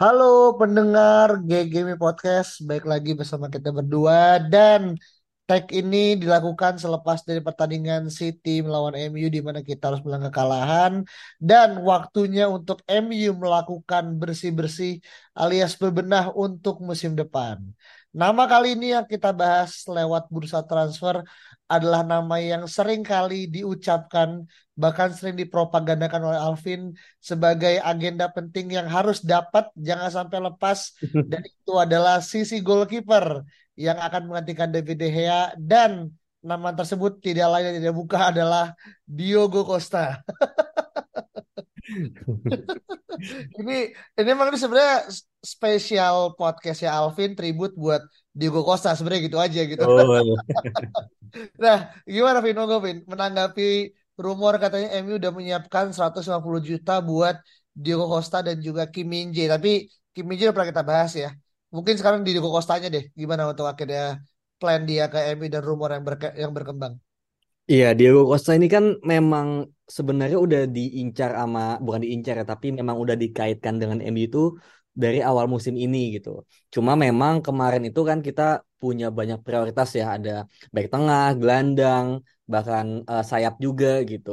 Halo pendengar GGM Podcast, baik lagi bersama kita berdua dan tag ini dilakukan selepas dari pertandingan City melawan MU di mana kita harus bilang kekalahan dan waktunya untuk MU melakukan bersih-bersih alias bebenah untuk musim depan. Nama kali ini yang kita bahas lewat bursa transfer adalah nama yang sering kali diucapkan bahkan sering dipropagandakan oleh Alvin sebagai agenda penting yang harus dapat jangan sampai lepas dan itu adalah sisi goalkeeper yang akan menggantikan David De Gea dan nama tersebut tidak lain dan tidak bukan adalah Diogo Costa. ini ini memang ini sebenarnya spesial podcast ya Alvin tribut buat Diogo Costa sebenarnya gitu aja gitu. Oh, iya. Nah, gimana Vin? Monggo Vin, menanggapi rumor katanya MU udah menyiapkan 150 juta buat Diogo Costa dan juga Kim Min Jae. Tapi Kim Min Jae udah pernah kita bahas ya. Mungkin sekarang di Diogo Costanya deh. Gimana untuk akhirnya plan dia ke MU dan rumor yang berke- yang berkembang. Iya, Diego Costa ini kan memang sebenarnya udah diincar sama bukan diincar ya, tapi memang udah dikaitkan dengan MU itu dari awal musim ini gitu. Cuma memang kemarin itu kan kita punya banyak prioritas ya, ada back tengah, gelandang, bahkan eh, sayap juga gitu.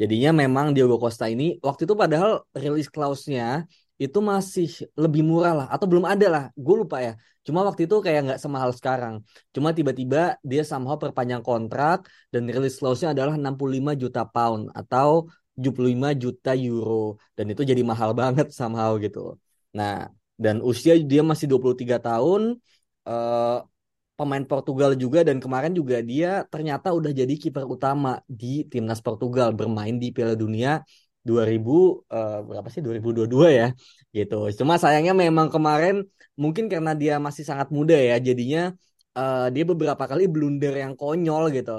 Jadinya memang Diego Costa ini waktu itu padahal release clause-nya itu masih lebih murah lah atau belum ada lah, gue lupa ya. Cuma waktu itu kayak nggak semahal sekarang. Cuma tiba-tiba dia somehow perpanjang kontrak dan release clause-nya adalah 65 juta pound atau 75 juta euro dan itu jadi mahal banget somehow gitu. Nah, dan usia dia masih 23 tahun eh pemain Portugal juga dan kemarin juga dia ternyata udah jadi kiper utama di timnas Portugal bermain di Piala Dunia 2000 eh, berapa sih 2022 ya gitu. Cuma sayangnya memang kemarin mungkin karena dia masih sangat muda ya jadinya eh, dia beberapa kali blunder yang konyol gitu.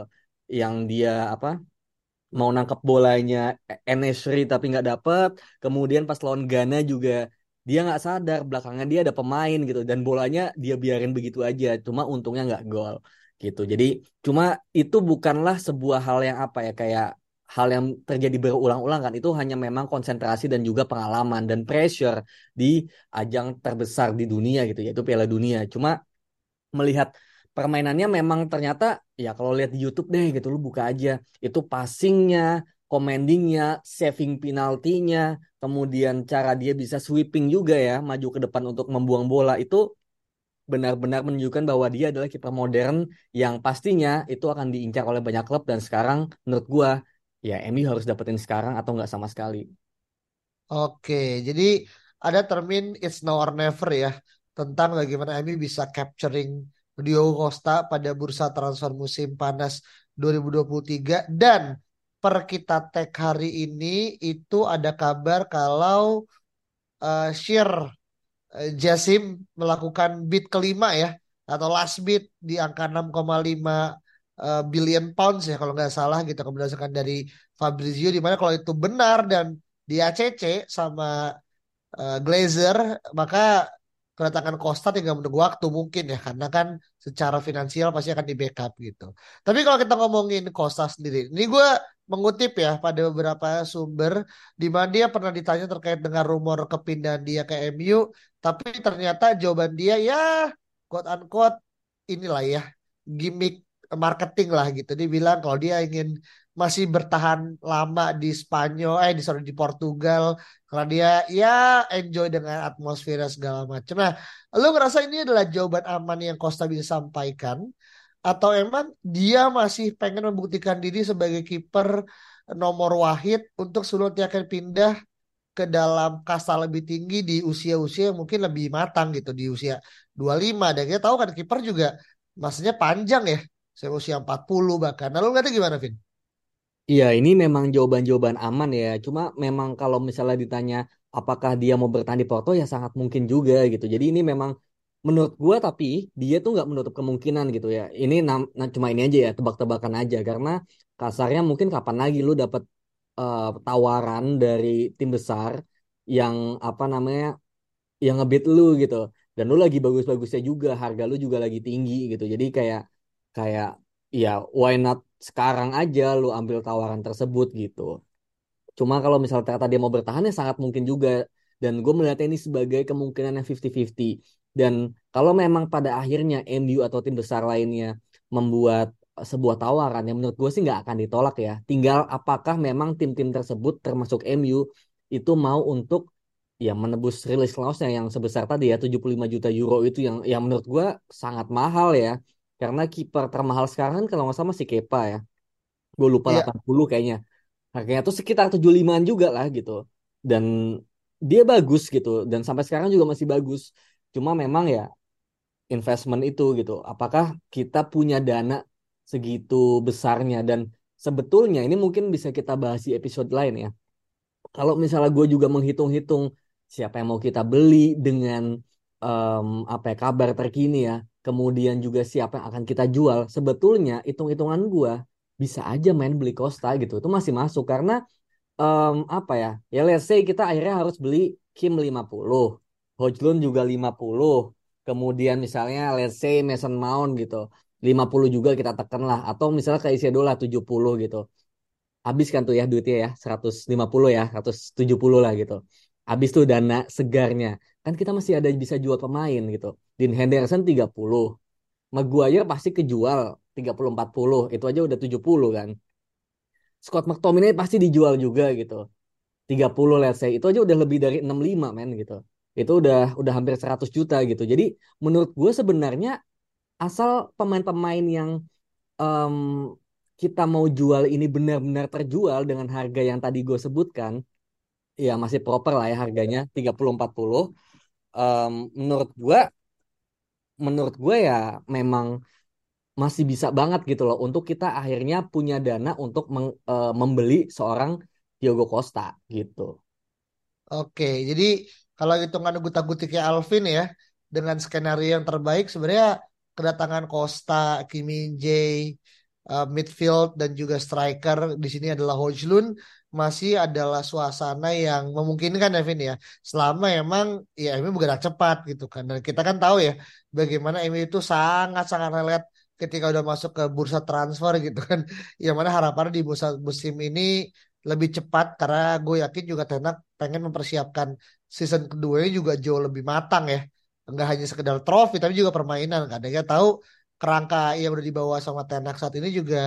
Yang dia apa mau nangkep bolanya Enesri tapi nggak dapet. Kemudian pas lawan Ghana juga dia nggak sadar belakangnya dia ada pemain gitu dan bolanya dia biarin begitu aja. Cuma untungnya nggak gol gitu. Jadi cuma itu bukanlah sebuah hal yang apa ya kayak hal yang terjadi berulang-ulang kan itu hanya memang konsentrasi dan juga pengalaman dan pressure di ajang terbesar di dunia gitu yaitu Piala Dunia. Cuma melihat permainannya memang ternyata ya kalau lihat di YouTube deh gitu lu buka aja itu passingnya, commandingnya, saving penaltinya, kemudian cara dia bisa sweeping juga ya maju ke depan untuk membuang bola itu benar-benar menunjukkan bahwa dia adalah kiper modern yang pastinya itu akan diincar oleh banyak klub dan sekarang menurut gua ya MU harus dapetin sekarang atau nggak sama sekali. Oke, jadi ada termin it's now or never ya tentang bagaimana MU bisa capturing Diogo Costa pada bursa transfer musim panas 2023 dan per kita tag hari ini itu ada kabar kalau uh, Sheer uh, Jassim melakukan bid kelima ya atau last bid di angka 6,5 uh, billion pounds ya kalau nggak salah gitu berdasarkan dari Fabrizio di mana kalau itu benar dan di ACC sama uh, Glazer maka kedatangan Costa tinggal menunggu waktu mungkin ya karena kan secara finansial pasti akan di backup gitu. Tapi kalau kita ngomongin Costa sendiri, ini gue mengutip ya pada beberapa sumber di mana dia pernah ditanya terkait dengan rumor kepindahan dia ke MU, tapi ternyata jawaban dia ya quote unquote inilah ya gimmick marketing lah gitu. Dia bilang kalau dia ingin masih bertahan lama di Spanyol, eh di sorry di Portugal karena dia ya enjoy dengan atmosfer segala macam. Nah, lu ngerasa ini adalah jawaban aman yang Costa bisa sampaikan atau emang dia masih pengen membuktikan diri sebagai kiper nomor wahid untuk dia akan pindah ke dalam kasta lebih tinggi di usia-usia yang mungkin lebih matang gitu di usia 25 dan kita tahu kan kiper juga masanya panjang ya saya usia 40 bahkan. Nah, ngerti gimana, Vin? Iya, ini memang jawaban-jawaban aman ya. Cuma memang kalau misalnya ditanya apakah dia mau bertahan di Porto ya sangat mungkin juga gitu. Jadi ini memang menurut gua tapi dia tuh nggak menutup kemungkinan gitu ya. Ini nah, cuma ini aja ya tebak-tebakan aja karena kasarnya mungkin kapan lagi lu dapat eh, tawaran dari tim besar yang apa namanya yang ngebit lu gitu. Dan lu lagi bagus-bagusnya juga, harga lu juga lagi tinggi gitu. Jadi kayak kayak ya why not sekarang aja lu ambil tawaran tersebut gitu. Cuma kalau misalnya ternyata dia mau bertahan ya sangat mungkin juga. Dan gue melihatnya ini sebagai kemungkinan yang 50-50. Dan kalau memang pada akhirnya MU atau tim besar lainnya membuat sebuah tawaran yang menurut gue sih nggak akan ditolak ya. Tinggal apakah memang tim-tim tersebut termasuk MU itu mau untuk ya menebus release clause-nya yang sebesar tadi ya 75 juta euro itu yang yang menurut gue sangat mahal ya. Karena kiper termahal sekarang kan kalau nggak salah si Kepa ya. Gue lupa Iya, 80 kayaknya. Harganya tuh sekitar 75-an juga lah gitu. Dan dia bagus gitu. Dan sampai sekarang juga masih bagus. Cuma memang ya investment itu gitu. Apakah kita punya dana segitu besarnya? Dan sebetulnya ini mungkin bisa kita bahas di episode lain ya. Kalau misalnya gue juga menghitung-hitung siapa yang mau kita beli dengan em, apa ya, kabar terkini ya. Kemudian juga siapa yang akan kita jual. Sebetulnya hitung-hitungan gue bisa aja main beli Costa gitu. Itu masih masuk karena em, apa ya? Ya let's say kita akhirnya harus beli Kim 50, Hojlund juga 50. Kemudian misalnya let's say Mason Mount gitu. 50 juga kita tekan lah atau misalnya kayak Isidora 70 gitu. Habis kan tuh ya duitnya ya 150 ya, 170 lah gitu. Habis tuh dana segarnya. Kan kita masih ada bisa jual pemain gitu. Dean Henderson 30. Maguire pasti kejual 30-40. Itu aja udah 70 kan. Scott McTominay pasti dijual juga gitu. 30 let's say. Itu aja udah lebih dari 65 men gitu. Itu udah udah hampir 100 juta gitu. Jadi menurut gue sebenarnya asal pemain-pemain yang em, kita mau jual ini benar-benar terjual dengan harga yang tadi gue sebutkan, ya masih proper lah ya harganya 30-40. Em, menurut gue, menurut gue ya memang masih bisa banget gitu loh untuk kita akhirnya punya dana untuk meng- eh, membeli seorang Diogo Costa gitu. oke. Jadi kalau hitungan gutak-gutiknya Alvin ya, dengan skenario yang terbaik sebenarnya kedatangan Costa, Kim Min Jae, eh, midfield dan juga striker di sini adalah Hojlund masih adalah suasana yang memungkinkan ya Vin ya. Selama emang ya MU bergerak cepat gitu kan. Dan kita kan tahu ya bagaimana MU itu sangat-sangat relate ketika udah masuk ke bursa transfer gitu kan. Yang mana harapannya di bursa musim ini lebih cepat karena gue yakin juga Ten Hag pengen mempersiapkan season kedua ini juga jauh lebih matang ya. Enggak hanya sekedar trofi tapi juga permainan kan. Dia tahu kerangka yang udah dibawa sama Ten Hag saat ini juga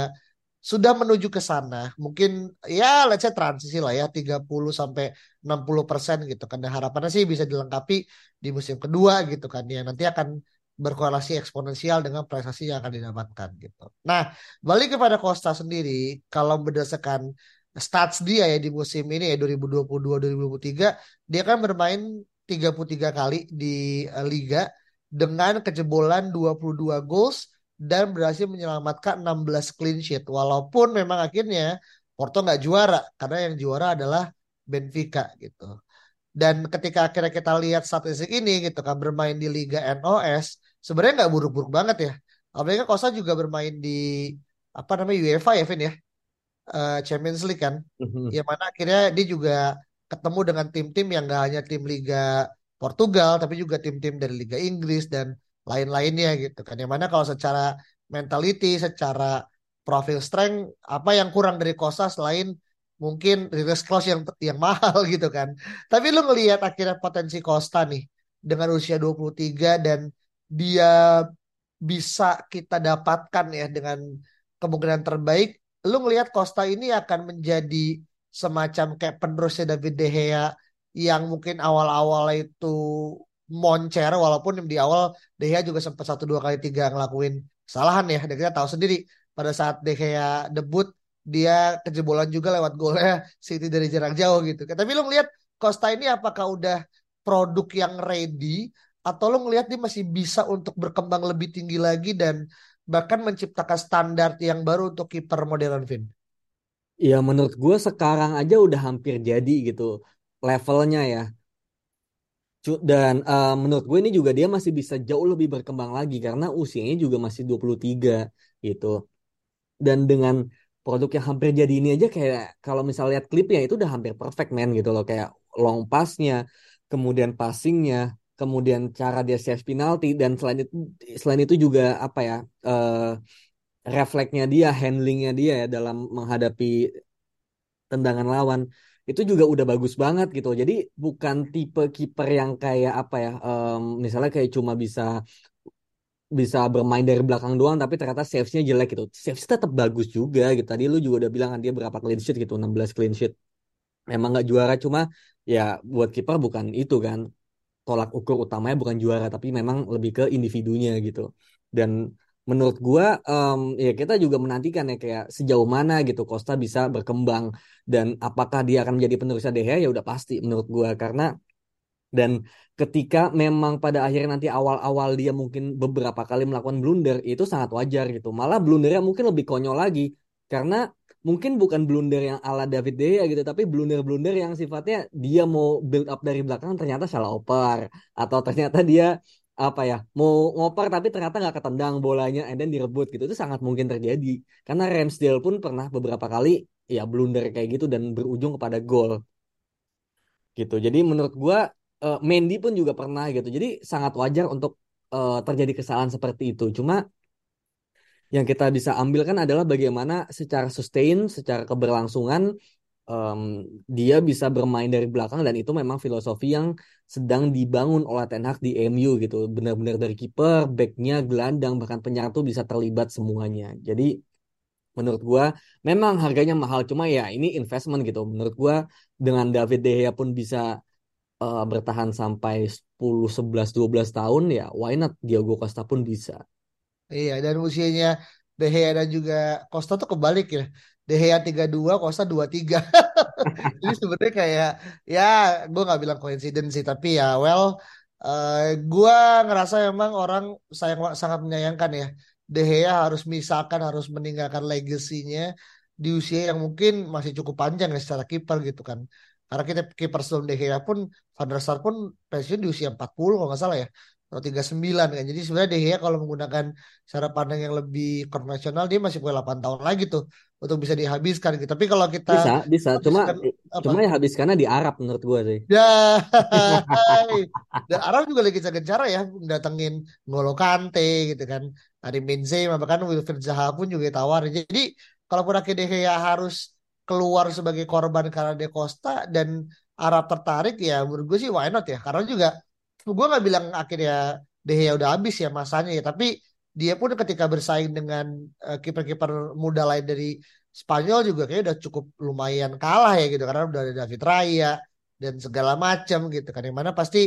sudah menuju ke sana. Mungkin ya let's say transisi lah ya 30 sampai 60 persen gitu kan. Dan harapannya sih bisa dilengkapi di musim kedua gitu kan. Yang nanti akan berkorelasi eksponensial dengan prestasi yang akan didapatkan gitu. Nah, balik kepada Costa sendiri, kalau berdasarkan stats dia ya di musim ini ya 2022-2023, dia kan bermain 33 kali di eh, liga dengan kejebolan 22 goals dan berhasil menyelamatkan 16 clean sheet. Walaupun memang akhirnya Porto nggak juara karena yang juara adalah Benfica gitu. Dan ketika akhirnya kita lihat statistik ini gitu kan bermain di Liga NOS sebenarnya nggak buruk-buruk banget ya. Apalagi kan Kosa juga bermain di apa namanya UEFA ya Vin ya eh, Champions League kan. Yang mana akhirnya dia juga ketemu dengan tim-tim yang gak hanya tim Liga Portugal tapi juga tim-tim dari Liga Inggris dan lain-lainnya gitu kan. Yang mana kalau secara mentality, secara profil strength apa yang kurang dari Kosa selain mungkin release clause yang yang mahal gitu kan. Tapi lu ngelihat akhirnya potensi Costa nih dengan usia 23 dan dia bisa kita dapatkan ya dengan kemungkinan terbaik. Lu ngelihat Costa ini akan menjadi semacam kayak penerusnya David De Gea yang mungkin awal-awal itu moncer walaupun di awal De Gea juga sempat satu dua kali tiga ngelakuin kesalahan ya. Dan kita tahu sendiri pada saat De Gea debut dia kejebolan juga lewat golnya City dari jarak jauh gitu. Tapi lu ngelihat Costa ini apakah udah produk yang ready atau lu ngelihat dia masih bisa untuk berkembang lebih tinggi lagi dan bahkan menciptakan standar yang baru untuk kiper modern Vin? Ya menurut gue sekarang aja udah hampir jadi gitu levelnya ya. Dan eh, menurut gue ini juga dia masih bisa jauh lebih berkembang lagi karena usianya juga masih 23 gitu. Dan dengan produk yang hampir jadi ini aja kayak kalau misalnya lihat klipnya itu udah hampir perfect man gitu loh kayak long passnya, kemudian passingnya, kemudian cara dia save penalti dan selain itu selain itu juga apa ya eh refleksnya dia, handlingnya dia ya dalam menghadapi tendangan lawan itu juga udah bagus banget gitu. Jadi bukan tipe kiper yang kayak apa ya, em, misalnya kayak cuma bisa bisa bermain dari belakang doang tapi ternyata saves-nya jelek gitu. Saves tetap bagus juga gitu. Tadi lu juga udah bilang kan dia berapa clean sheet gitu, 16 clean sheet. Emang nggak juara cuma ya buat kiper bukan itu kan. Tolak ukur utamanya bukan juara tapi memang lebih ke individunya gitu. Dan menurut gua em, ya kita juga menantikan ya kayak sejauh mana gitu Costa bisa berkembang dan apakah dia akan menjadi penerusnya De Gea ya udah pasti menurut gua karena dan ketika memang pada akhirnya nanti awal-awal dia mungkin beberapa kali melakukan blunder, itu sangat wajar gitu. Malah blundernya mungkin lebih konyol lagi. Karena mungkin bukan blunder yang ala David De Gea gitu, tapi blunder-blunder yang sifatnya dia mau build up dari belakang ternyata salah oper. Atau ternyata dia apa ya mau ngoper tapi ternyata nggak ketendang bolanya and then direbut gitu itu sangat mungkin terjadi karena Ramsdale pun pernah beberapa kali ya blunder kayak gitu dan berujung kepada gol gitu. Jadi menurut gua eh, Mendy pun juga pernah gitu. Jadi sangat wajar untuk eh, terjadi kesalahan seperti itu. Cuma yang kita bisa ambil kan adalah bagaimana secara sustain, secara keberlangsungan em, dia bisa bermain dari belakang dan itu memang filosofi yang sedang dibangun oleh Ten Hag di MU gitu. Benar-benar dari kiper, backnya, gelandang, bahkan penyerang tuh bisa terlibat semuanya. Jadi menurut gua memang harganya mahal cuma ya ini investment gitu. Menurut gua dengan David De Gea pun bisa eh, bertahan sampai 10, 11, 12 tahun ya why not Diego Costa pun bisa. Iya, dan usianya De Gea dan juga Costa tuh kebalik ya. De Gea 32, Costa 23. Jadi sebenarnya kayak ya gue nggak bilang coincidence sih, tapi ya well eh gue ngerasa memang orang sayang sangat menyayangkan ya. De Gea harus misalkan harus meninggalkan legasinya di usia yang mungkin masih cukup panjang ya secara kiper gitu kan. Karena kita kiper sebelum De pun Van der Sar pun pensiun di usia 40 kalau nggak salah ya. Atau 39 kan. Jadi sebenarnya De Gea kalau menggunakan cara pandang yang lebih konvensional dia masih punya 8 tahun lagi tuh untuk bisa dihabiskan gitu. Tapi kalau kita Bisa, bisa. Cuma apa? cuma ya habis karena di Arab menurut gua sih. Ya, dan Arab juga lagi gencar ya datengin N'Golo Kante gitu kan. Ada Benzema bahkan Wilfried Zaha pun juga tawarin. Jadi kalaupun akhirnya kayak harus keluar sebagai korban karena De Costa dan Arab tertarik ya menurut gue sih why not ya. Karena juga gue nggak bilang akhirnya De Gea udah habis ya masanya ya. Tapi dia pun ketika bersaing dengan eh, kiper-kiper muda lain dari Spanyol juga kayak udah cukup lumayan kalah ya gitu karena udah ada David Raya dan segala macam gitu kan yang mana pasti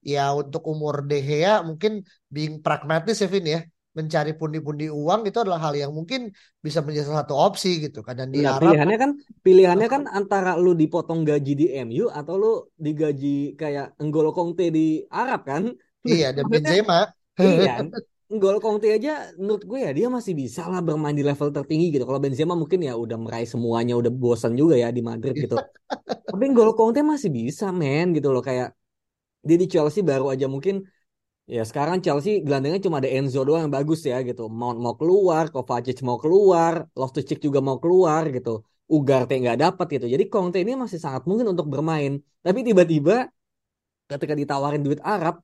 ya untuk umur De mungkin being pragmatis ya Vin ya mencari pundi-pundi uang itu adalah hal yang mungkin bisa menjadi salah satu opsi gitu kan dan di Nah, Arab pilihannya kan pilihannya kan antara lu dipotong gaji di MU atau lu digaji kayak N'Golo Conte di Arab kan? iya dan Benzema Iya, N'Golo Conte aja menurut gue ya dia masih bisa lah bermain di level tertinggi gitu. Kalau Benzema mungkin ya udah meraih semuanya, udah bosan juga ya di Madrid gitu. Tapi N'Golo Conte masih bisa men gitu loh kayak dia di Chelsea baru aja mungkin ya sekarang Chelsea gelandangnya cuma ada Enzo doang yang bagus ya gitu. Mount mau keluar, Kovacic mau keluar, Loftus-Cheek juga mau keluar gitu. Ugarte nggak dapat gitu. Jadi Conte ini masih sangat mungkin untuk bermain. Tapi tiba-tiba ketika ditawarin duit Arab,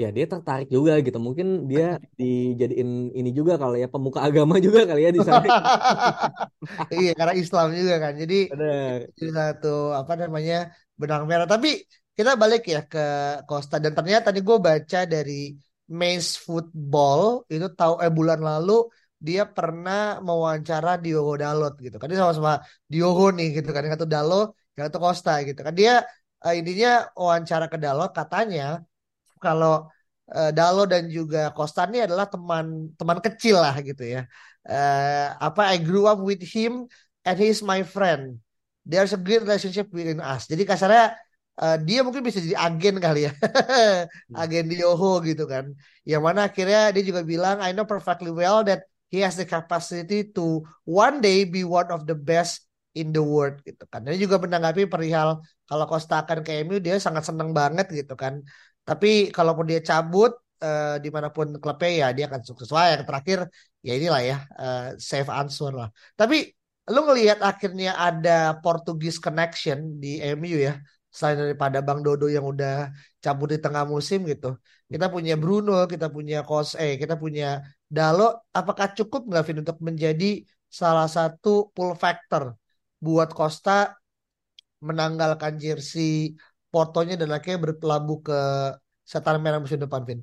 ya dia tertarik juga gitu. Mungkin dia dijadiin ini juga kali ya pemuka agama juga kali ya di sana. iya karena Islam juga kan jadi Bener. jadi satu apa namanya benang merah tapi kita balik ya ke Costa dan ternyata nih gue baca dari Maze Football itu tahu eh bulan lalu dia pernah mewawancara Diogo Dalot gitu kan dia sama-sama Diogo nih gitu kan yang satu Dalot yang satu Costa gitu kan dia eh, intinya wawancara ke Dalot katanya kalau eh, Dalo dan juga Costa ini adalah teman teman kecil lah gitu ya. Eh, apa I grew up with him and he's my friend. There's a great relationship between us. Jadi kasarnya eh, dia mungkin bisa jadi agen kali ya. agen di Yoho gitu kan. Yang mana akhirnya dia juga bilang I know perfectly well that he has the capacity to one day be one of the best in the world gitu kan. Ini juga menanggapi perihal kalau Costa akan ke MU dia sangat senang banget gitu kan. Tapi kalaupun dia cabut uh, di mana pun klubnya ya dia akan sukses. Wah yang terakhir ya inilah ya uh, safe answer lah. Tapi lu ngelihat akhirnya ada Portugis connection di MU ya selain daripada Bang Dodo yang udah cabut di tengah musim gitu. Kita punya Bruno, kita punya Kos, eh kita punya Dalo. Apakah cukup nggak Vin untuk menjadi salah satu pull factor buat Costa menanggalkan jersey Portonya dan akhirnya berlabuh ke Setan Merah musim depan, Vin?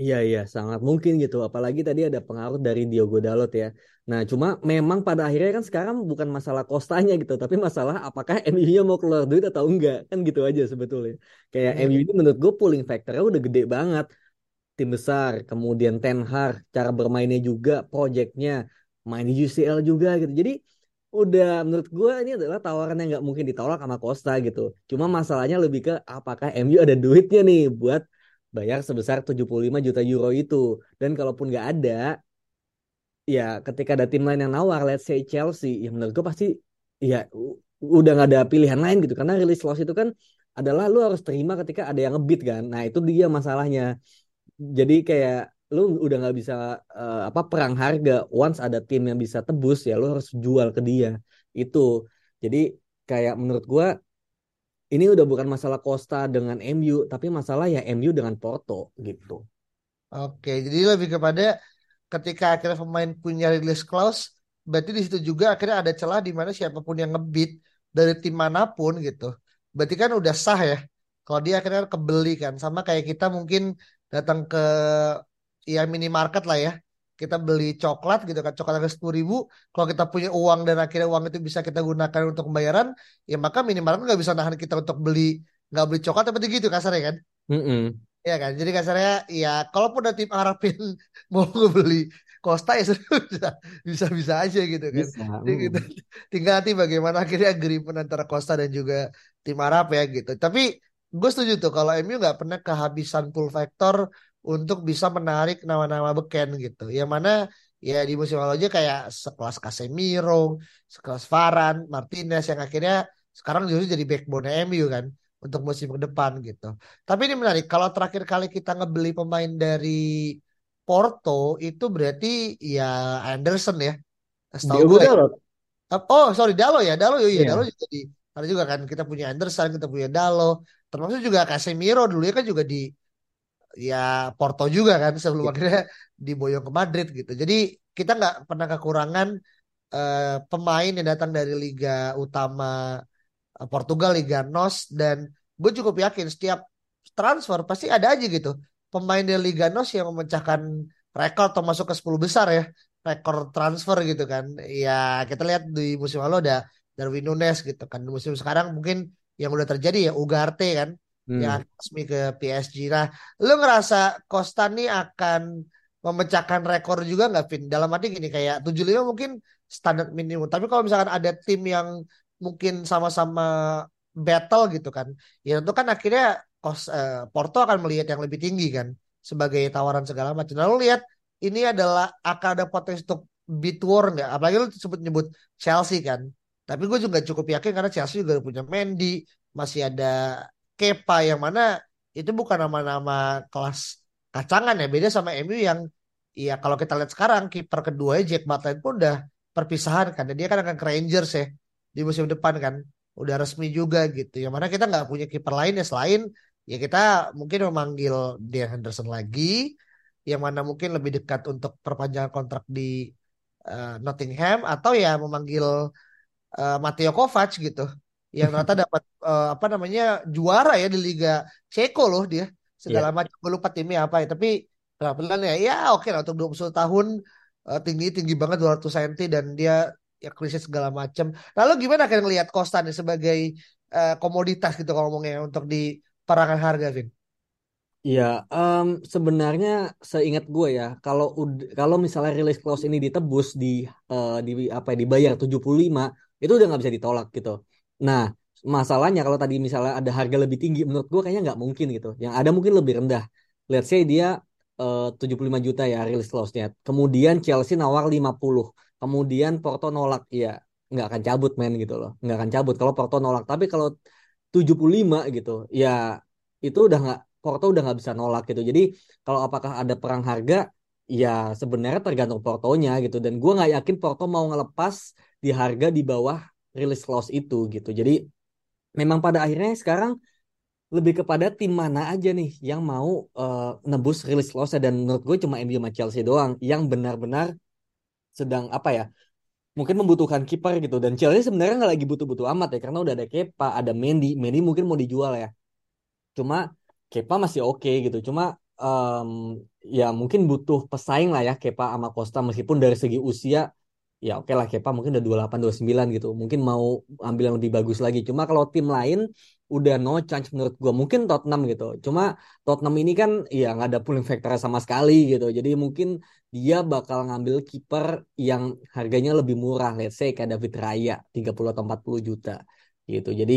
Iya iya sangat mungkin gitu apalagi tadi ada pengaruh dari Diogo Dalot ya. Nah cuma memang pada akhirnya kan sekarang bukan masalah kostanya gitu tapi masalah apakah MU-nya mau keluar duit atau enggak kan gitu aja sebetulnya. Kayak hmm. MU ini menurut gue pulling factornya udah gede banget. Tim besar, kemudian Ten Hag, cara bermainnya juga, projectnya, main di UCL juga gitu. Jadi udah menurut gue ini adalah tawaran yang nggak mungkin ditolak sama Costa gitu. Cuma masalahnya lebih ke apakah MU ada duitnya nih buat bayar sebesar 75 juta euro itu. Dan kalaupun nggak ada, ya ketika ada tim lain yang nawar, let's say Chelsea, ya menurut gue pasti ya udah nggak ada pilihan lain gitu. Karena release clause itu kan adalah lu harus terima ketika ada yang ngebit kan. Nah itu dia masalahnya. Jadi kayak lu udah nggak bisa uh, apa perang harga. Once ada tim yang bisa tebus ya lu harus jual ke dia. Itu. Jadi kayak menurut gue ini udah bukan masalah Costa dengan MU, tapi masalah ya MU dengan Porto gitu. Oke, jadi lebih kepada ketika akhirnya pemain punya release clause, berarti di situ juga akhirnya ada celah di mana siapa pun yang ngebit dari tim mana pun gitu. Berarti kan udah sah ya. Kalau dia akhirnya kebeli kan, sama kayak kita mungkin datang ke ya minimarket lah ya kita beli coklat gitu kan coklat harga sepuluh ribu kalau kita punya uang dan akhirnya uang itu bisa kita gunakan untuk pembayaran ya maka minimal nggak bisa nahan kita untuk beli nggak beli coklat seperti gitu kasarnya kan. Mm -mm. ya kan? Jadi kasarnya ya kalaupun ada tim harapin mau beli Costa ya bisa bisa bisa aja gitu kan. Bisa. Jadi kita, tinggal nanti bagaimana akhirnya agreement antara Costa dan juga tim Arab ya gitu. Tapi gue setuju tuh kalau MU nggak pernah kehabisan pull factor untuk bisa menarik nama-nama beken gitu. Yang mana ya di musim lalu aja kayak sekelas Casemiro, sekelas Varane, Martinez yang akhirnya sekarang justru jadi backbone MU kan untuk musim ke depan gitu. Tapi ini menarik kalau terakhir kali kita ngebeli pemain dari Porto itu berarti ya Anderson ya. Setahu gue. Ya. Oh sorry Dalo ya Dalo ya yeah. Dalo juga di ada juga kan kita punya Anderson kita punya Dalo termasuk juga Casemiro dulu ya kan juga di ya Porto juga kan sebelum yeah. akhirnya diboyong ke Madrid gitu. Jadi kita nggak pernah kekurangan uh, pemain yang datang dari liga utama uh, Portugal, Liga NOS dan gue cukup yakin setiap transfer pasti ada aja gitu pemain dari Liga NOS yang memecahkan rekor atau masuk ke 10 besar ya rekor transfer gitu kan. Ya kita lihat di musim lalu ada Darwin Nunes gitu kan. Di musim sekarang mungkin yang udah terjadi ya Ugarte kan hmm. yang resmi ke PSG. Nah, lu ngerasa Costa nih akan memecahkan rekor juga nggak, Vin? Dalam arti gini, kayak 75 mungkin standar minimum. Tapi kalau misalkan ada tim yang mungkin sama-sama battle gitu kan, ya itu kan akhirnya kos, eh, Porto akan melihat yang lebih tinggi kan sebagai tawaran segala macam. Lalu lihat ini adalah akan ada potensi untuk beat war nggak? Apalagi lu sebut nyebut Chelsea kan. Tapi gue juga cukup yakin karena Chelsea juga punya Mendy, masih ada Kepa yang mana itu bukan nama-nama kelas kacangan ya beda sama MU yang ya kalau kita lihat sekarang kiper kedua Jack Butland pun udah perpisahan kan dan dia kan akan ke Rangers ya di musim depan kan udah resmi juga gitu yang mana kita nggak punya kiper lain ya selain ya kita mungkin memanggil Dean Henderson lagi yang mana mungkin lebih dekat untuk perpanjangan kontrak di uh, Nottingham atau ya memanggil uh, Mateo Kovac gitu yang ternyata dapat uh, apa namanya juara ya di Liga Ceko loh dia segala yeah. macam gue lupa timnya apa ya tapi penampilan ya ya oke okay lah untuk 21 tahun uh, tinggi tinggi banget 200 cm dan dia ya krisis segala macam lalu gimana kalian lihat Costa nih sebagai uh, komoditas gitu kalau ngomongnya untuk di perangan harga Vin Ya, um, sebenarnya seingat gue ya, kalau kalau misalnya rilis clause ini ditebus di uh, di apa ya, dibayar 75, itu udah nggak bisa ditolak gitu. Nah, masalahnya kalau tadi misalnya ada harga lebih tinggi, menurut gue kayaknya nggak mungkin gitu. Yang ada mungkin lebih rendah. Let's say dia eh, uh, 75 juta ya rilis clause-nya. Kemudian Chelsea nawar 50. Kemudian Porto nolak. Ya, nggak akan cabut men gitu loh nggak akan cabut kalau Porto nolak tapi kalau 75 gitu ya itu udah nggak Porto udah nggak bisa nolak gitu jadi kalau apakah ada perang harga ya sebenarnya tergantung Portonya gitu dan gue nggak yakin Porto mau ngelepas di harga di bawah release clause itu gitu. Jadi memang pada akhirnya sekarang lebih kepada tim mana aja nih yang mau uh, nebus release clause dan menurut gue cuma MU sama Chelsea doang yang benar-benar sedang apa ya mungkin membutuhkan kiper gitu. Dan Chelsea sebenarnya nggak lagi butuh-butuh amat ya karena udah ada Kepa ada Mendy. Mendy mungkin mau dijual ya. Cuma Kepa masih oke okay, gitu. Cuma um, ya mungkin butuh pesaing lah ya Kepa sama Costa. Meskipun dari segi usia ya oke okay lah Kepa mungkin udah 28 29 gitu. Mungkin mau ambil yang lebih bagus lagi. Cuma kalau tim lain udah no chance menurut gue mungkin Tottenham gitu. Cuma Tottenham ini kan ya nggak ada pulling factor sama sekali gitu. Jadi mungkin dia bakal ngambil kiper yang harganya lebih murah. Let's say kayak David Raya 30 atau 40 juta gitu. Jadi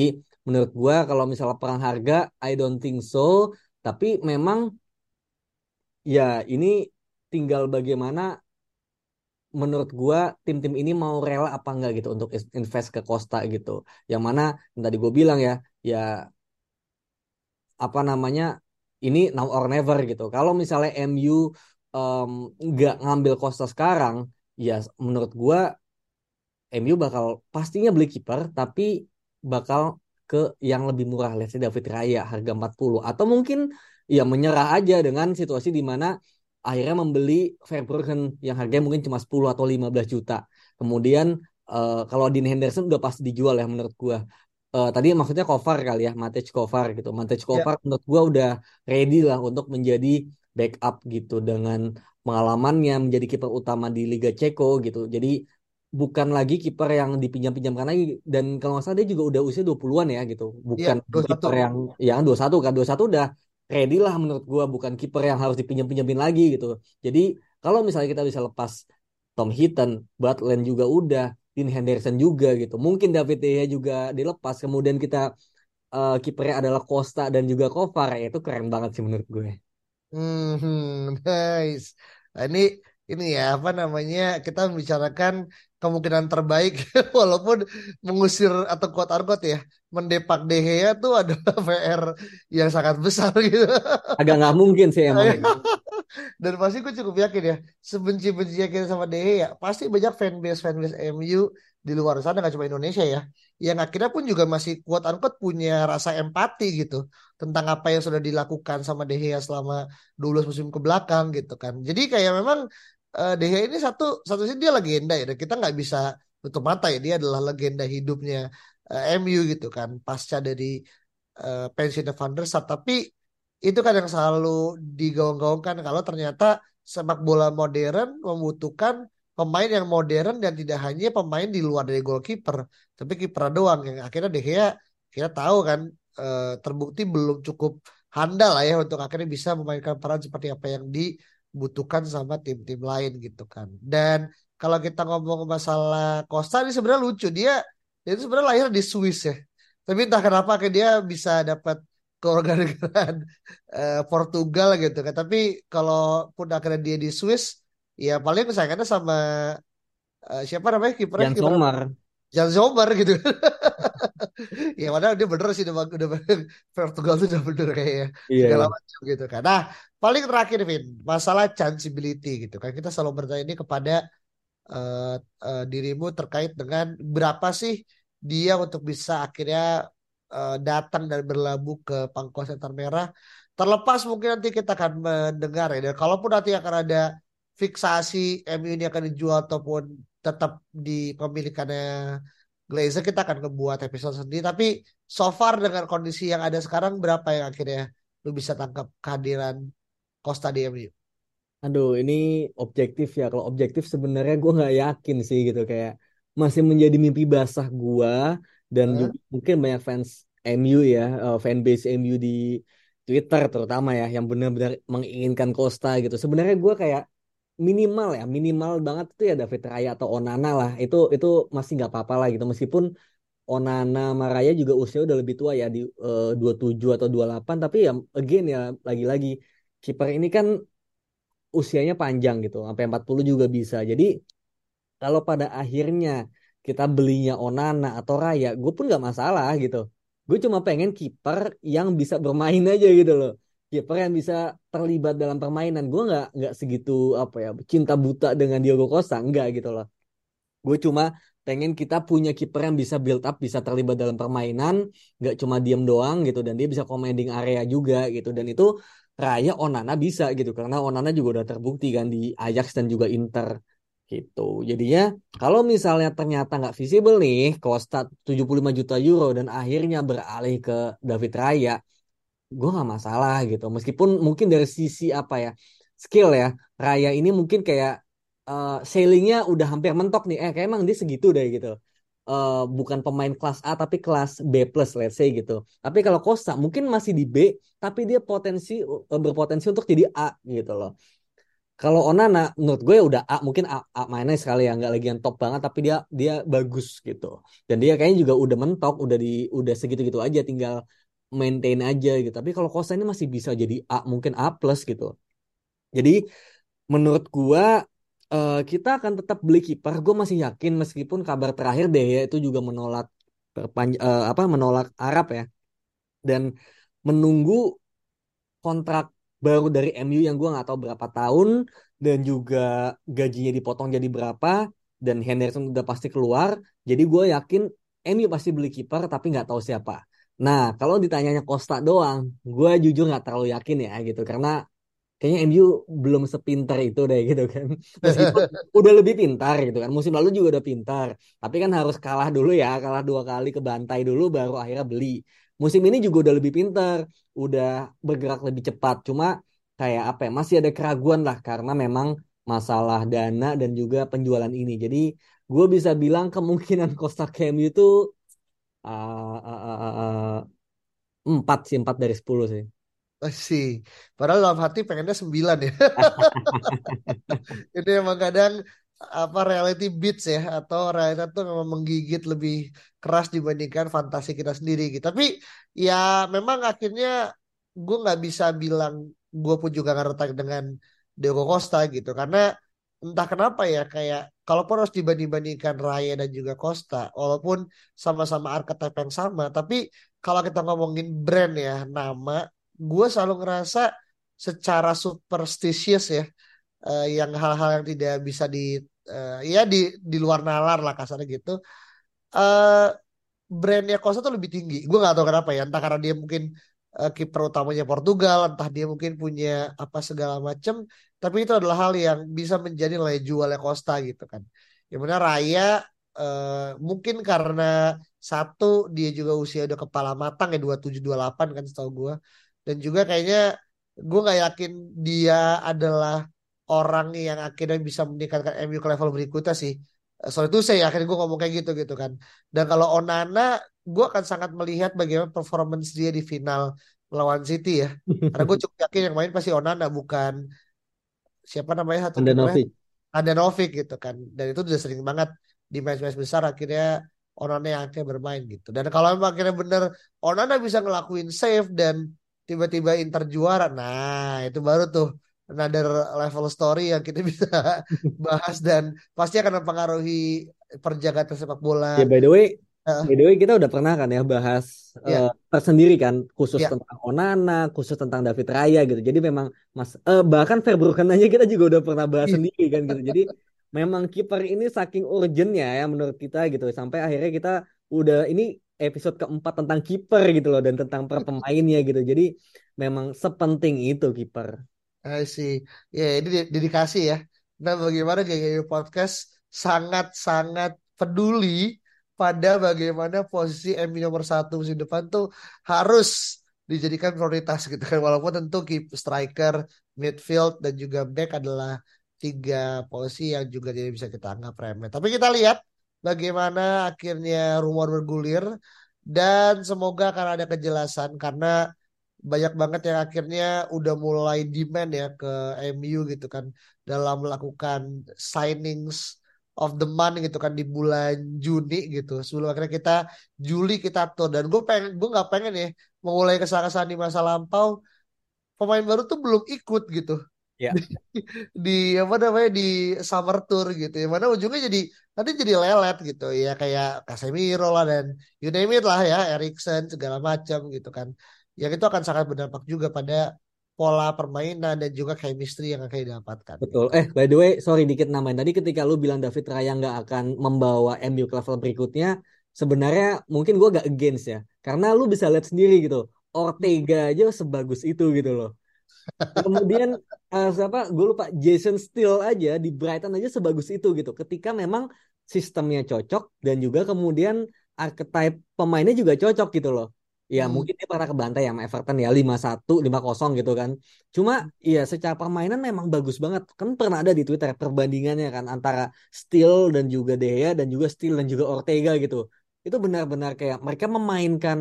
menurut gue kalau misalnya perang harga I don't think so. Tapi memang ya ini tinggal bagaimana menurut gua tim-tim ini mau rela apa enggak gitu untuk invest ke Costa gitu. Yang mana yang tadi gue bilang ya, ya apa namanya ini now or never gitu. Kalau misalnya MU um, nggak ngambil Costa sekarang, ya menurut gua MU bakal pastinya beli kiper tapi bakal ke yang lebih murah, let's say David Raya harga 40 atau mungkin ya menyerah aja dengan situasi di mana akhirnya membeli Verbruggen yang harganya mungkin cuma 10 atau 15 juta. Kemudian uh, kalau Dean Henderson udah pasti dijual ya menurut gua. Uh, tadi maksudnya Kovar kali ya, Matej Kovar gitu. Matej ya. Kovar yeah. menurut gua udah ready lah untuk menjadi backup gitu dengan pengalamannya menjadi kiper utama di Liga Ceko gitu. Jadi bukan lagi kiper yang dipinjam-pinjamkan lagi dan kalau nggak salah dia juga udah usia 20-an ya gitu. Bukan yeah, kiper yang yang 21 kan 21 udah ready lah menurut gue bukan kiper yang harus dipinjam-pinjamin lagi gitu. Jadi kalau misalnya kita bisa lepas Tom Hinton, Butland juga udah, Dean Henderson juga gitu. Mungkin David De Gea juga dilepas. Kemudian kita uh, kipernya adalah Costa dan juga Kovar. Ya, itu keren banget sih menurut gue. Hmm, nice. Nah, ini ini ya apa namanya kita membicarakan kemungkinan terbaik walaupun mengusir atau kuat argot ya mendepak De Gea tuh adalah PR yang sangat besar gitu. Agak nggak mungkin sih emang. Dan pasti gue cukup yakin ya sebenci-bencinya kita sama De Gea pasti banyak fanbase fanbase MU di luar sana nggak cuma Indonesia ya yang akhirnya pun juga masih kuat angkot punya rasa empati gitu tentang apa yang sudah dilakukan sama De Gea selama 12 musim ke belakang gitu kan jadi kayak memang uh, ini satu satu sih dia legenda ya kita nggak bisa tutup mata ya dia adalah legenda hidupnya uh, eh, MU gitu kan pasca dari uh, pensiun Van der Sar tapi itu kan yang selalu digaung-gaungkan kalau ternyata sepak bola modern membutuhkan pemain yang modern dan tidak hanya pemain di luar dari goalkeeper tapi kiper doang. Yang akhirnya De kita tahu kan terbukti belum cukup handal lah ya untuk akhirnya bisa memainkan peran seperti apa yang di butuhkan sama tim-tim lain gitu kan. Dan kalau kita ngomong masalah Costa ini sebenarnya lucu dia itu sebenarnya lahir di Swiss ya. Tapi entah kenapa kayak dia bisa dapat kewarganegaraan uh, Portugal gitu kan. Tapi kalau pun akhirnya dia di Swiss ya paling kesayangannya sama uh, siapa namanya kipernya Jan Sommer. Jan Sommer gitu. ya padahal dia bener sih udah, udah Portugal tuh udah bener kayaknya iya, segala iya. macam gitu kan. Nah paling terakhir Vin masalah chanceability gitu kan kita selalu bertanya ini kepada uh, uh, dirimu terkait dengan berapa sih dia untuk bisa akhirnya uh, datang dan berlabuh ke pangkuan setan merah. Terlepas mungkin nanti kita akan mendengar ya dan kalaupun nanti akan ada fiksasi MU ini akan dijual ataupun tetap di pemilikannya Glazer kita akan ngebuat episode sendiri tapi so far dengan kondisi yang ada sekarang berapa yang akhirnya lu bisa tangkap kehadiran Costa di MU? Aduh ini objektif ya kalau objektif sebenarnya gue nggak yakin sih gitu kayak masih menjadi mimpi basah gue dan huh? juga mungkin banyak fans MU ya uh, fanbase MU di Twitter terutama ya yang benar-benar menginginkan Costa gitu sebenarnya gue kayak minimal ya minimal banget itu ya David Raya atau Onana lah itu itu masih nggak apa-apa lah gitu meskipun Onana Maraya juga usia udah lebih tua ya di uh, 27 atau 28 tapi ya again ya lagi-lagi kiper ini kan usianya panjang gitu sampai 40 juga bisa jadi kalau pada akhirnya kita belinya Onana atau Raya, gue pun nggak masalah gitu. Gue cuma pengen kiper yang bisa bermain aja gitu loh. Kiper yang bisa terlibat dalam permainan. Gue nggak nggak segitu apa ya cinta buta dengan Diogo Costa, enggak gitu loh. Gue cuma pengen kita punya kiper yang bisa build up, bisa terlibat dalam permainan, nggak cuma diem doang gitu, dan dia bisa commanding area juga gitu. Dan itu Raya Onana bisa gitu, karena Onana juga udah terbukti kan di Ajax dan juga Inter gitu. Jadinya kalau misalnya ternyata nggak visible nih, Costa 75 juta euro dan akhirnya beralih ke David Raya, gue nggak masalah gitu. Meskipun mungkin dari sisi apa ya skill ya, Raya ini mungkin kayak uh, sailingnya udah hampir mentok nih. Eh kayak emang dia segitu deh gitu. Uh, bukan pemain kelas A tapi kelas B plus let's say gitu. Tapi kalau Costa mungkin masih di B tapi dia potensi uh, berpotensi untuk jadi A gitu loh. Kalau Onana menurut gue ya udah A mungkin A, A mainnya sekali ya nggak lagi yang top banget tapi dia dia bagus gitu. Dan dia kayaknya juga udah mentok udah di udah segitu-gitu aja tinggal maintain aja gitu. Tapi kalau Costa ini masih bisa jadi A mungkin A plus gitu. Jadi menurut gua uh, kita akan tetap beli kiper. Gue masih yakin meskipun kabar terakhir deh ya itu juga menolak perpanj- uh, apa menolak Arab ya dan menunggu kontrak baru dari MU yang gue nggak tahu berapa tahun dan juga gajinya dipotong jadi berapa dan Henderson udah pasti keluar. Jadi gue yakin MU pasti beli kiper tapi nggak tahu siapa. Nah kalau ditanyanya Costa doang, gue jujur nggak terlalu yakin ya gitu karena kayaknya MU belum sepintar itu deh gitu kan. Udah lebih pintar gitu kan. Musim lalu juga udah pintar. Tapi kan harus kalah dulu ya, kalah dua kali ke bantai dulu baru akhirnya beli. Musim ini juga udah lebih pintar, udah bergerak lebih cepat. Cuma kayak apa ya, masih ada keraguan lah karena memang masalah dana dan juga penjualan ini. Jadi gue bisa bilang kemungkinan Costa itu uh, uh, uh, empat sih, empat dari sepuluh sih sih. Padahal dalam hati pengennya sembilan ya. Ini emang kadang apa reality beats ya atau realita tuh memang menggigit lebih keras dibandingkan fantasi kita sendiri gitu. Tapi ya memang akhirnya gue nggak bisa bilang gue pun juga ngerti dengan Diego Costa gitu karena entah kenapa ya kayak kalaupun harus dibanding-bandingkan Raya dan juga Costa walaupun sama-sama archetype yang sama tapi kalau kita ngomongin brand ya nama gue selalu ngerasa secara superstitious ya uh, yang hal-hal yang tidak bisa di uh, ya di di luar nalar lah kasarnya gitu uh, brandnya Costa tuh lebih tinggi. Gue nggak tahu kenapa ya entah karena dia mungkin uh, kiper utamanya Portugal entah dia mungkin punya apa segala macam tapi itu adalah hal yang bisa menjadi nilai jualnya Costa gitu kan. Yang mana Raya uh, mungkin karena satu dia juga usia udah kepala matang ya dua tujuh dua delapan kan setahu gue dan juga kayaknya gue nggak yakin dia adalah orang yang akhirnya bisa meningkatkan MU ke level berikutnya sih. Soal itu saya akhirnya gue ngomong kayak gitu gitu kan. Dan kalau Onana gue akan sangat melihat bagaimana performance dia di final melawan City ya. Karena gue cukup yakin yang main pasti Onana bukan siapa namanya satu Andanovic Andanovic gitu kan dan itu udah sering banget di match-match besar akhirnya Onana yang akhirnya bermain gitu dan kalau memang akhirnya bener Onana bisa ngelakuin save dan tiba-tiba Inter juara. Nah, itu baru tuh another level story yang kita bisa bahas dan pasti akan mempengaruhi perjalanan sepak bola. Ya by the way, uh, by the way kita udah pernah kan ya bahas yeah. Ya. uh, tersendiri kan khusus yeah. tentang Onana, khusus tentang David Raya gitu. Jadi memang Mas uh, bahkan Verbruggen aja kita juga udah pernah bahas yeah. sendiri kan gitu. Jadi memang kiper ini saking urgentnya ya menurut kita gitu sampai akhirnya kita udah ini episode keempat tentang kiper gitu loh dan tentang per pemainnya gitu. Jadi memang sepenting itu kiper. I see. Ya ini dedikasi ya. Nah bagaimana GGU Podcast sangat-sangat peduli pada bagaimana posisi MU nomor satu musim depan tuh harus dijadikan prioritas gitu kan. Walaupun tentu keep striker, midfield dan juga back adalah tiga posisi yang juga tidak bisa kita anggap remeh. Tapi kita lihat bagaimana akhirnya rumor bergulir dan semoga akan ada kejelasan karena banyak banget yang akhirnya udah mulai demand ya ke MU gitu kan dalam melakukan signings of the month gitu kan di bulan Juni gitu. Sebelum akhirnya kita Juli kita tuh dan gue pengen gue nggak pengen ya memulai kesalahan di masa lampau. Pemain baru tuh belum ikut gitu. Ya, di apa namanya di summer tour gitu. Ya mana ujungnya jadi nanti jadi lelet gitu. Ya kayak Casemiro lah dan you name it lah ya Erikson segala macam gitu kan. Yang itu akan sangat berdampak juga pada pola permainan dan juga chemistry yang akan didapatkan betul. gitu. Eh, by the way, sorry dikit nambahin. Tadi ketika lu bilang David Raya nggak akan membawa MU ke level berikutnya, sebenarnya mungkin gua gak against ya. Karena lu bisa lihat sendiri gitu. Ortega aja sebagus itu gitu loh. Kemudian eh, siapa? Gue lupa Jason Steele aja di Brighton aja sebagus itu gitu. Ketika memang sistemnya cocok dan juga kemudian archetype pemainnya juga cocok gitu loh. Ya Hmm. mungkin dia pernah kebantai ya sama Everton ya lima satu lima kosong gitu kan. Cuma ya secara permainan memang bagus banget. Kan pernah ada di Twitter perbandingannya kan antara Steele dan juga De Gea dan juga Steele dan juga Ortega gitu. Itu benar-benar kayak mereka memainkan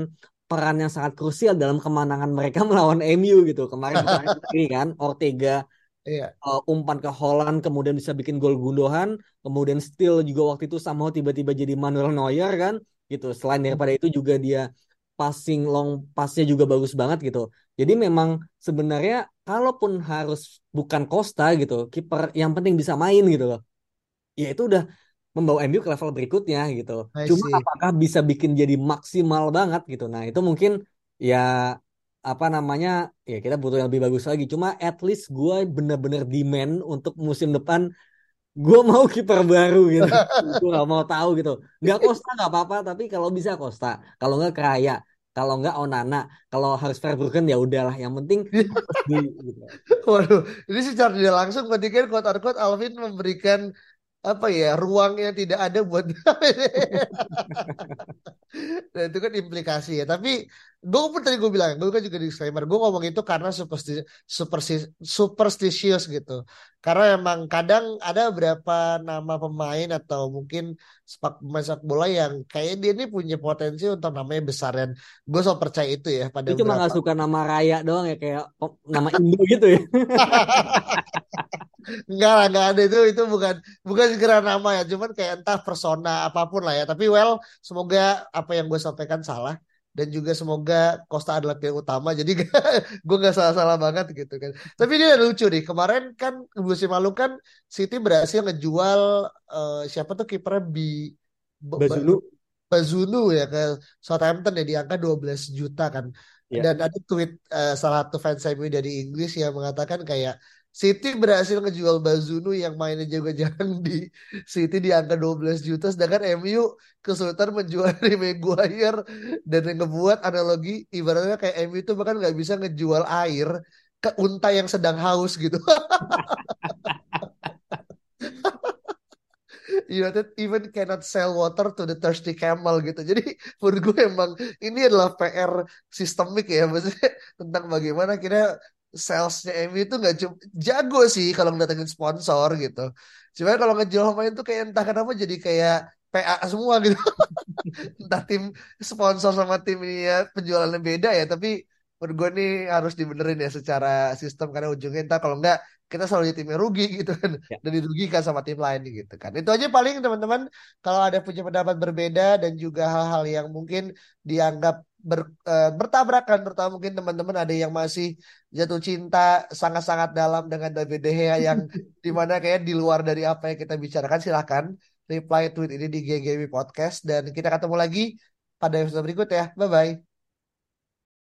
peran yang sangat krusial dalam kemenangan mereka melawan MU gitu. Kemarin sendiri kan Ortega Iya. uh, umpan ke Holland kemudian bisa bikin gol gundogan, kemudian Steele juga waktu itu sama tiba-tiba jadi Manuel Neuer kan gitu. Selain daripada itu juga dia passing long passnya juga bagus banget gitu. Jadi memang sebenarnya kalaupun harus bukan Costa gitu, kiper yang penting bisa main gitu loh. Ya itu udah membawa MU ke level berikutnya gitu. Cuma apakah bisa bikin jadi maksimal banget gitu. Nah, itu mungkin ya apa namanya ya kita butuh yang lebih bagus lagi. Cuma at least gue bener-bener demand untuk musim depan gue mau kiper baru gitu. Gue gak mau tahu gitu. Nggak Costa nggak apa-apa, tapi kalau bisa Costa, kalau nggak Kraya, kalau nggak Onana, kalau harus Verbruggen ya udahlah. Yang penting di gitu. Waduh, ini secara tidak langsung berarti kan quote unquote Alvin memberikan apa ya ruang yang tidak ada buat Nah, itu kan implikasi ya. Tapi gue pun tadi gue bilang, gue kan juga disclaimer. Gue ngomong itu karena supersti supersi superstitious gitu. Karena emang kadang ada beberapa nama pemain atau mungkin sepak pemain sepak bola yang kayaknya dia ini punya potensi untuk namanya besar dan gue selalu percaya itu ya pada Itu cuma nggak suka nama Raya doang ya kayak oh, nama Indo gitu ya. Enggak lah, enggak ada itu itu bukan bukan segera nama ya, cuman kayak entah persona apa pun lah ya. Tapi well, semoga apa yang gue sampaikan salah dan juga semoga Costa adalah pilihan utama. Jadi gue nggak salah-salah banget gitu kan. Tapi ini ada lucu nih. Kemarin kan musim lalu kan City berhasil ngejual eh, siapa tuh kipernya Bi Ba- Ba- Bazunu Bazunu ya ke Southampton ya di angka 12 juta kan. ya Dan ada tweet eh, salah satu fans MU dari Inggris yang mengatakan kayak City berhasil ngejual Bazunu yang mainnya juga jarang di City di angka 12 juta sedangkan MU kesulitan menjual Harry Maguire dan yang ngebuat analogi ibaratnya kayak MU itu bahkan nggak bisa ngejual air ke unta yang sedang haus gitu. United even cannot sell water to the thirsty camel gitu. Jadi menurut gue emang ini adalah PR sistemik ya, maksudnya tentang bagaimana kita salesnya MU itu nggak cuma jago sih kalau ngedatengin sponsor gitu. Cuma kalau ngejual pemain tuh kayak entah kenapa jadi kayak PA semua gitu. Entah tim sponsor sama tim ini ya penjualannya beda ya, tapi menurut gue nih harus dibenerin ya secara sistem karena ujungnya entah kalau enggak kita selalu jadi timnya rugi gitu kan ya dan dirugikan sama tim lain gitu kan. Itu aja paling teman-teman kalau ada punya pendapat berbeda dan juga hal-hal yang mungkin dianggap ber, eh, bertabrakan terutama mungkin teman-teman ada yang masih jatuh cinta sangat-sangat dalam dengan David De Gea yang di mana kayak di luar dari apa yang kita bicarakan silahkan reply tweet ini di GGW Podcast dan kita ketemu lagi pada episode berikut ya. Bye bye.